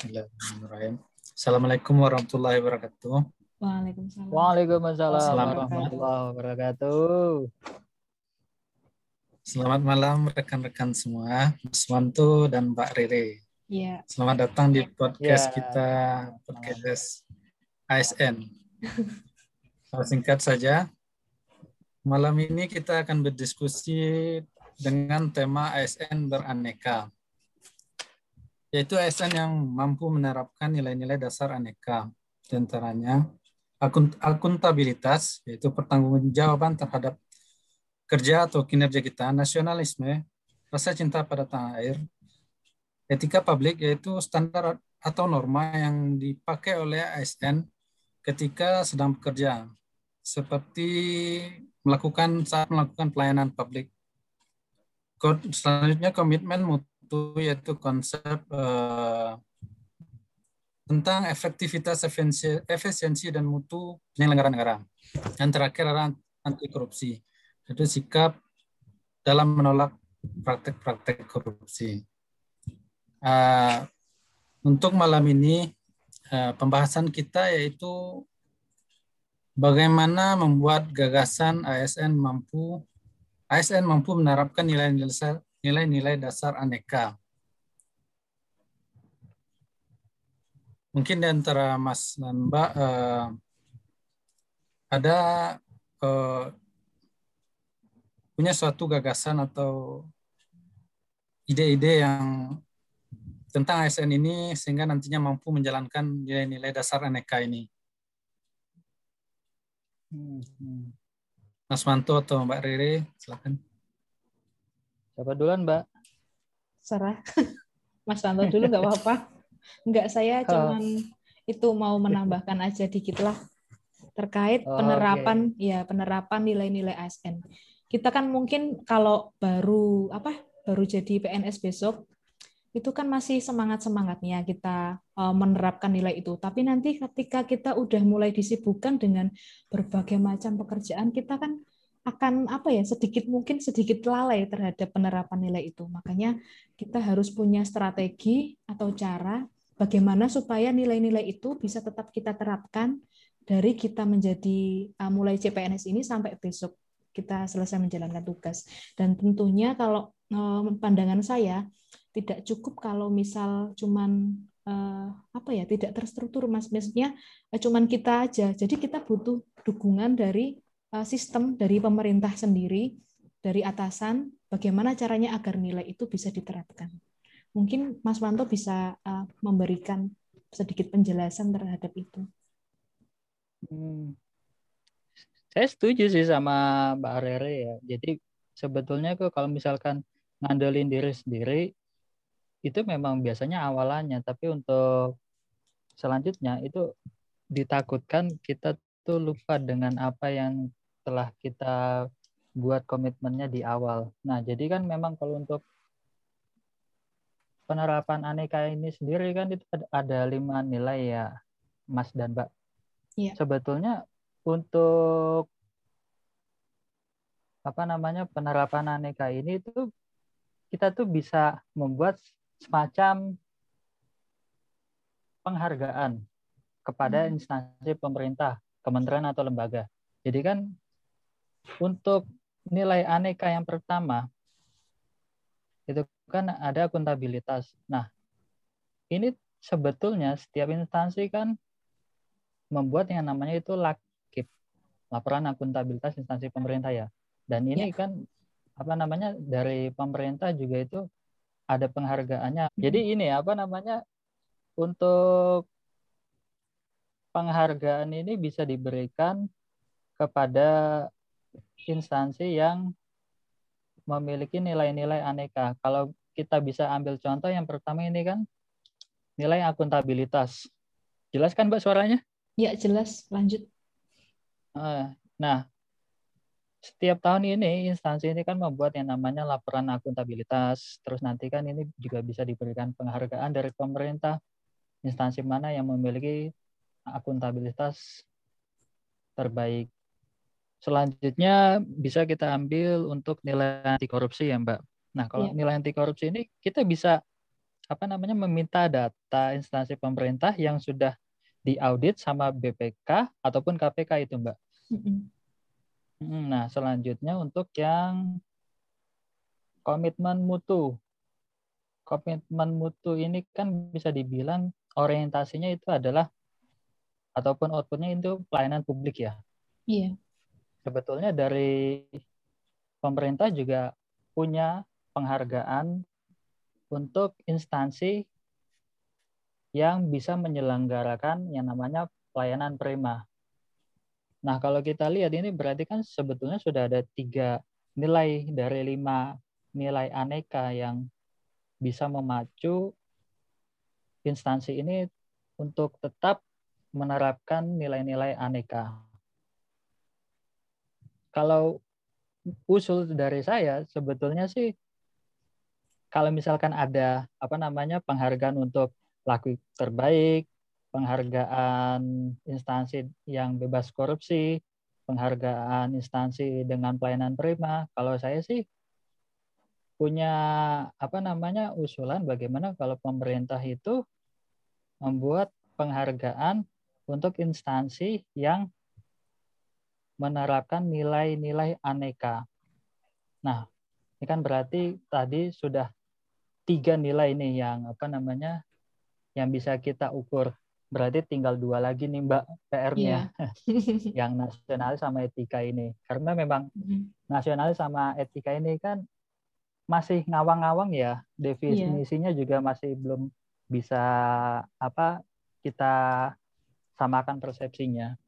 Bismillahirrahmanirrahim. Assalamualaikum warahmatullahi wabarakatuh. Waalaikumsalam. Waalaikumsalam Selamat warahmatullahi wabarakatuh. Selamat malam rekan-rekan semua, Mas Wanto dan Mbak Rere. Iya. Selamat datang di podcast Ya. kita, podcast ASN. Kalau Singkat saja, malam ini kita akan berdiskusi dengan tema ASN beraneka. Yaitu ASN yang mampu menerapkan nilai-nilai dasar aneka, akun- akuntabilitas, yaitu pertanggungjawaban terhadap kerja atau kinerja kita, nasionalisme, rasa cinta pada tanah air, etika publik yaitu standar atau norma yang dipakai oleh ASN ketika sedang bekerja, seperti melakukan saat melakukan pelayanan publik. Selanjutnya komitmen mutu yaitu konsep eh, tentang efektivitas, efisiensi, efisiensi dan mutu penyelenggaraan negara. Dan terakhir adalah anti korupsi, yaitu sikap dalam menolak praktek-praktek korupsi. Eh, untuk malam ini eh, pembahasan kita yaitu bagaimana membuat gagasan ASN mampu ASN mampu menerapkan nilai-nilai nilai-nilai dasar aneka. Mungkin di antara Mas dan Mbak eh, ada eh, punya suatu gagasan atau ide-ide yang tentang ASN ini sehingga nantinya mampu menjalankan nilai-nilai dasar aneka ini. Hmm, hmm. Mas Manto atau Mbak Rere, silakan. Siapa duluan, Mbak? Serah. Mas Tanto dulu nggak apa-apa. Enggak, saya cuman itu mau menambahkan aja dikit lah terkait Oh, penerapan ya penerapan nilai-nilai ASN. Kita kan mungkin kalau baru apa baru jadi PNS besok itu kan masih semangat-semangatnya kita eh, menerapkan nilai itu. Tapi nanti ketika kita udah mulai disibukkan dengan berbagai macam pekerjaan, kita kan akan apa ya sedikit mungkin sedikit lalai terhadap penerapan nilai itu. Makanya kita harus punya strategi atau cara bagaimana supaya nilai-nilai itu bisa tetap kita terapkan dari kita menjadi uh, mulai CPNS ini sampai besok kita selesai menjalankan tugas. Dan tentunya kalau um, pandangan saya tidak cukup kalau misal cuman uh, apa ya tidak terstruktur mas maksudnya cuman kita aja. Jadi kita butuh dukungan dari sistem dari pemerintah sendiri dari atasan bagaimana caranya agar nilai itu bisa diterapkan. Mungkin Mas Wanto bisa uh, memberikan sedikit penjelasan terhadap itu. Hmm. Saya setuju sih sama Mbak Rere ya. Jadi sebetulnya kok kalau misalkan ngandelin diri sendiri itu memang biasanya awalannya, tapi untuk selanjutnya itu ditakutkan kita tuh lupa dengan apa yang telah kita buat komitmennya di awal. Nah, jadi kan memang kalau untuk penerapan aneka ini sendiri kan itu ada- lima nilai ya, Mas dan Mbak. Iya. Sebetulnya untuk apa namanya penerapan aneka ini tuh kita tuh bisa membuat semacam penghargaan kepada Hmm. instansi pemerintah, kementerian atau lembaga. Jadi kan untuk nilai aneka yang pertama itu kan ada akuntabilitas. Nah, ini sebetulnya setiap instansi kan membuat yang namanya itu LAKIP, laporan akuntabilitas instansi pemerintah ya. Dan ini kan apa namanya dari pemerintah juga itu ada penghargaannya. Jadi ini apa namanya untuk penghargaan ini bisa diberikan kepada instansi yang memiliki nilai-nilai aneka. Kalau kita bisa ambil contoh yang pertama ini kan nilai akuntabilitas. Jelas kan Mbak suaranya? Ya, jelas. Lanjut. Eh, Nah, setiap tahun ini instansi ini kan membuat yang namanya laporan akuntabilitas. Terus nanti kan ini juga bisa diberikan penghargaan dari pemerintah instansi mana yang memiliki akuntabilitas terbaik. Selanjutnya bisa kita ambil untuk nilai anti korupsi ya Mbak. Nah kalau Iya. nilai anti korupsi ini kita bisa apa namanya meminta data instansi pemerintah yang sudah diaudit sama BPK ataupun KPK itu, Mbak. Nah, selanjutnya untuk yang komitmen mutu. Komitmen mutu ini kan bisa dibilang orientasinya itu adalah ataupun outputnya itu pelayanan publik ya. Iya. Sebetulnya dari pemerintah juga punya penghargaan untuk instansi yang bisa menyelenggarakan yang namanya pelayanan prima. Nah, kalau kita lihat ini berarti kan sebetulnya sudah ada tiga nilai dari lima nilai aneka yang bisa memacu instansi ini untuk tetap menerapkan nilai-nilai aneka. Kalau usul dari saya sebetulnya sih kalau misalkan ada apa namanya penghargaan untuk laku terbaik, penghargaan instansi yang bebas korupsi, penghargaan instansi dengan pelayanan prima, kalau saya sih punya apa namanya usulan bagaimana kalau pemerintah itu membuat penghargaan untuk instansi yang menerapkan nilai-nilai aneka. Nah, ini kan berarti tadi sudah tiga nilai ini yang apa namanya yang bisa kita ukur. Berarti tinggal dua lagi nih Mbak PR-nya. Yeah. yang nasionalis sama etika ini. Karena memang mm-hmm. nasionalis sama etika ini kan masih ngawang-ngawang ya. Definisinya yeah. juga masih belum bisa apa kita samakan persepsinya.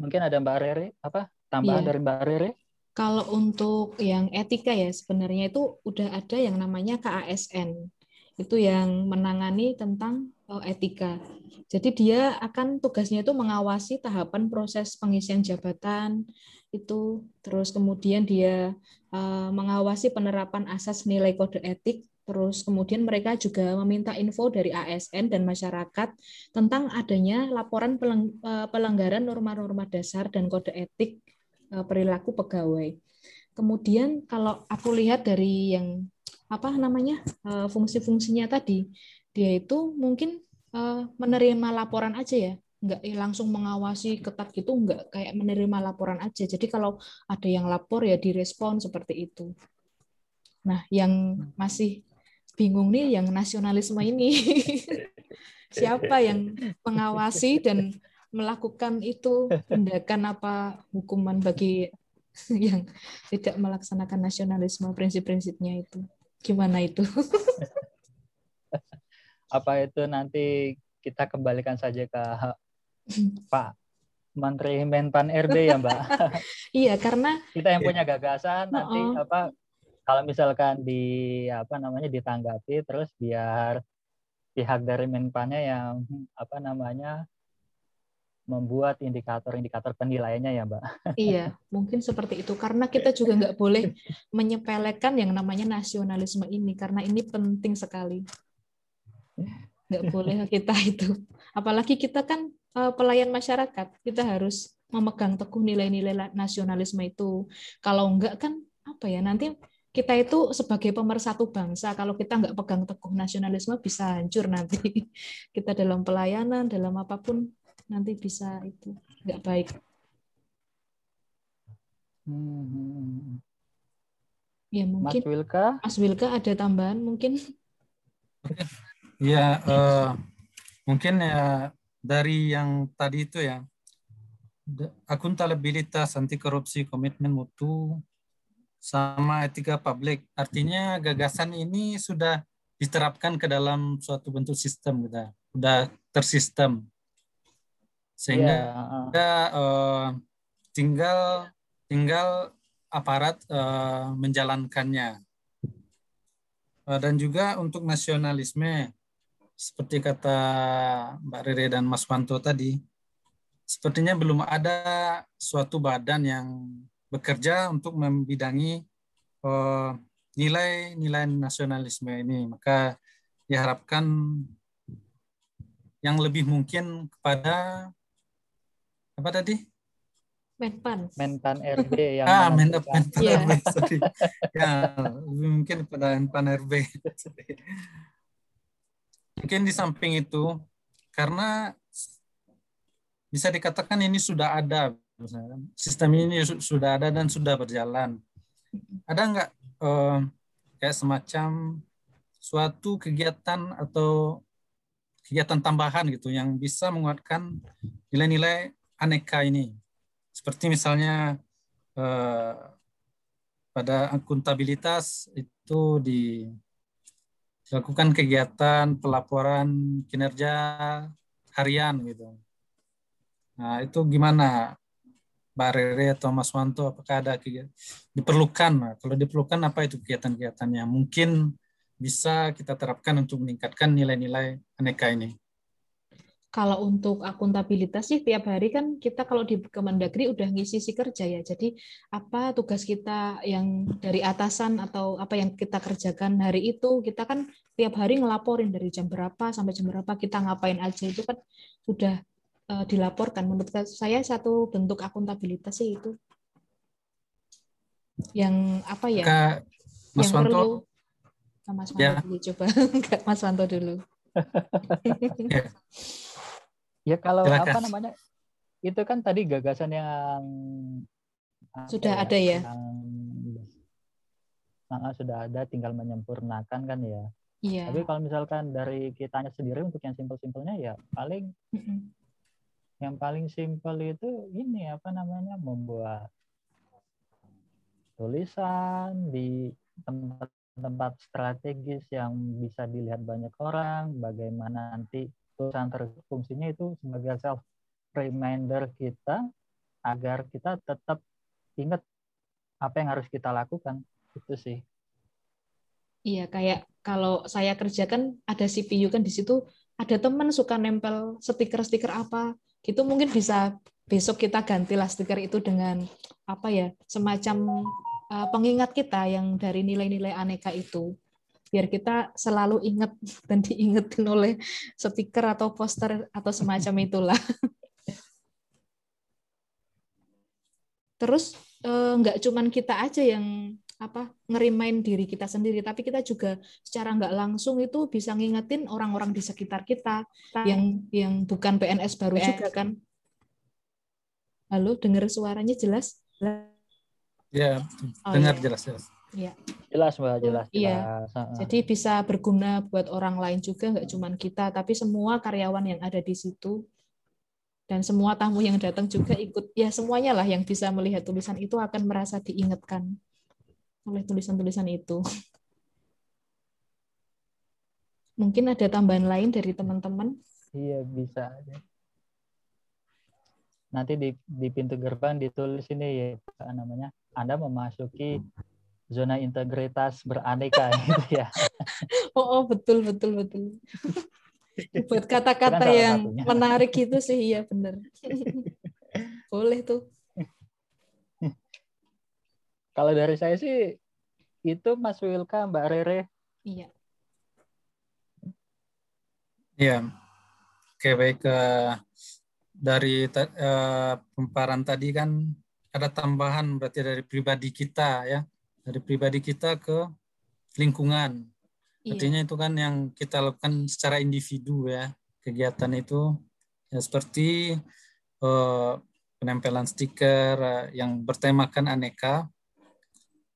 Mungkin ada Mbak Rere apa tambahan yeah. dari Mbak Rere? Kalau untuk yang etika ya sebenarnya itu udah ada yang namanya KASN. Itu yang menangani tentang oh, etika. Jadi dia akan tugasnya itu mengawasi tahapan proses pengisian jabatan itu terus kemudian dia uh, mengawasi penerapan asas nilai kode etik terus kemudian mereka juga meminta info dari ASN dan masyarakat tentang adanya laporan eh, pelanggaran norma-norma dasar dan kode etik Eh, perilaku pegawai. Kemudian kalau aku lihat dari yang apa namanya eh, fungsi-fungsinya tadi, dia itu mungkin eh, menerima laporan aja ya, nggak langsung mengawasi ketat gitu, nggak kayak menerima laporan aja. Jadi kalau ada yang lapor ya direspon seperti itu. Nah, yang masih bingung nih yang nasionalisme ini. Siapa yang mengawasi dan melakukan itu? Tindakan apa? Hukuman bagi yang tidak melaksanakan nasionalisme prinsip-prinsipnya itu. Gimana itu? Apa itu? Nanti kita kembalikan saja ke Pak Menteri Menpan RB ya Mbak. Iya karena kita yang punya gagasan nanti -uh. apa kalau misalkan di apa namanya ditanggapi terus biar pihak dari Menpannya yang apa namanya membuat indikator-indikator penilaiannya ya Mbak. Iya, mungkin seperti itu. Karena kita juga nggak boleh menyepelekan yang namanya nasionalisme ini, karena ini penting sekali. Nggak boleh kita itu. Apalagi kita kan eh, pelayan masyarakat, kita harus memegang teguh nilai-nilai nasionalisme itu. Kalau enggak kan apa ya nanti kita itu sebagai pemersatu bangsa kalau kita nggak pegang teguh nasionalisme bisa hancur nanti kita dalam pelayanan dalam apa pun nanti bisa itu nggak baik. Hmm. Ya mungkin. Mas Wilka. Mas Wilka ada tambahan mungkin? Ya uh, mungkin ya dari yang tadi itu ya akuntabilitas anti korupsi komitmen mutu sama etika publik. Artinya gagasan ini sudah diterapkan ke dalam suatu bentuk sistem gitu. Sudah tersistem. Sehingga yeah. uh, tinggal tinggal aparat uh, menjalankannya. Uh, dan juga untuk nasionalisme seperti kata Mbak Rere dan Mas Wanto tadi sepertinya belum ada suatu badan yang bekerja untuk membidangi nilai-nilai uh, nasionalisme ini maka diharapkan yang lebih mungkin kepada apa tadi? Menpan. Menpan RB yang ah Menpan, Menpan yeah. RB. Sorry. ya lebih mungkin pada Menpan RB. mungkin di samping itu karena bisa dikatakan ini sudah ada sistem ini sudah ada dan sudah berjalan. Ada nggak eh, kayak semacam suatu kegiatan atau kegiatan tambahan gitu yang bisa menguatkan nilai-nilai aneka ini? Seperti misalnya eh, pada akuntabilitas itu dilakukan kegiatan pelaporan kinerja harian gitu. Nah itu gimana Mbak Rere atau Mas Wanto apakah ada kegiatan diperlukan? Kalau diperlukan apa itu kegiatan-kegiatannya? Mungkin bisa kita terapkan untuk meningkatkan nilai-nilai aneka ini kalau untuk akuntabilitas sih tiap hari kan kita kalau di Kemendagri udah ngisi si kerja ya. Jadi apa tugas kita yang dari atasan atau apa yang kita kerjakan hari itu kita kan tiap hari ngelaporin dari jam berapa sampai jam berapa kita ngapain aja itu kan sudah uh, dilaporkan. Menurut saya satu bentuk akuntabilitas sih itu yang apa ya? Kak, Mas yang Wanto. perlu Mas Wanto ya. dulu coba. Mas Wanto dulu. ya. Ya kalau Silakan. apa namanya itu kan tadi gagasan yang sudah ya, ada ya. Yang, nah, sudah ada, tinggal menyempurnakan kan ya. Iya. Tapi kalau misalkan dari kitanya sendiri untuk yang simpel-simpelnya ya paling mm -mm. Yang paling simpel itu ini apa namanya membuat tulisan di tempat-tempat strategis yang bisa dilihat banyak orang, bagaimana nanti tulisan fungsinya itu sebagai self reminder kita agar kita tetap ingat apa yang harus kita lakukan. Itu sih. Iya kayak kalau saya kerjakan ada CPU kan di situ ada teman suka nempel stiker-stiker apa gitu mungkin bisa besok kita gantilah stiker itu dengan apa ya semacam uh, pengingat kita yang dari nilai-nilai aneka itu biar kita selalu ingat dan diingetin oleh stiker atau poster atau semacam itulah. Terus eh, nggak cuman kita aja yang apa ngerimain diri kita sendiri, tapi kita juga secara nggak langsung itu bisa ngingetin orang-orang di sekitar kita yang yang bukan PNS baru juga kan. Halo, dengar suaranya jelas? Ya, dengar oh, ya. jelas jelas. Ya. Jelas mbak, jelas. Iya. Jadi bisa berguna buat orang lain juga, nggak cuma kita, tapi semua karyawan yang ada di situ dan semua tamu yang datang juga ikut. Ya semuanya lah yang bisa melihat tulisan itu akan merasa diingatkan oleh tulisan-tulisan itu. Mungkin ada tambahan lain dari teman-teman? Iya bisa. Nanti di, di pintu gerbang ditulis ini ya namanya. Anda memasuki zona integritas beraneka gitu ya. Oh, oh betul betul betul. Buat kata-kata yang satunya. menarik itu sih iya benar. Boleh tuh. Kalau dari saya sih itu Mas Wilka, Mbak Rere. Iya. Iya. Oke baik uh, dari uh, pemaparan tadi kan ada tambahan berarti dari pribadi kita ya dari pribadi kita ke lingkungan. Iya. Artinya itu kan yang kita lakukan secara individu ya kegiatan itu ya seperti uh, penempelan stiker uh, yang bertemakan aneka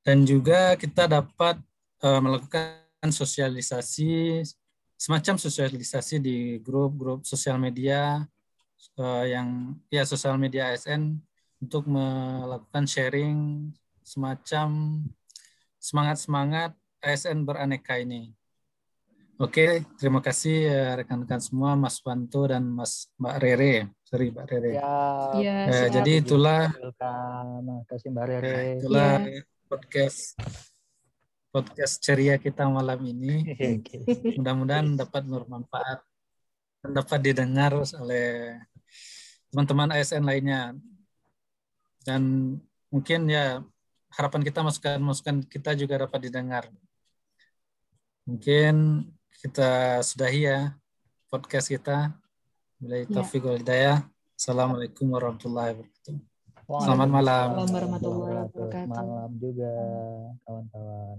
dan juga kita dapat uh, melakukan sosialisasi semacam sosialisasi di grup-grup sosial media uh, yang ya sosial media ASN untuk melakukan sharing semacam semangat-semangat ASN beraneka ini. Oke, terima kasih eh, rekan-rekan semua, Mas Wanto dan Mas Mbak Rere. Sorry, Mbak Rere. Ya, ya eh, jadi itulah. Terima kasih Mbak Rere. Ya, itulah ya. Podcast podcast ceria kita malam ini. Mudah-mudahan dapat bermanfaat dan dapat didengar oleh teman-teman ASN lainnya. Dan mungkin ya harapan kita masukan-masukan kita juga dapat didengar. Mungkin kita sudahi ya podcast kita. Bila ya. taufiq wal hidayah. Assalamualaikum warahmatullahi wabarakatuh. Selamat malam. Selamat warahmatullahi wabarakatuh. Malam juga kawan-kawan.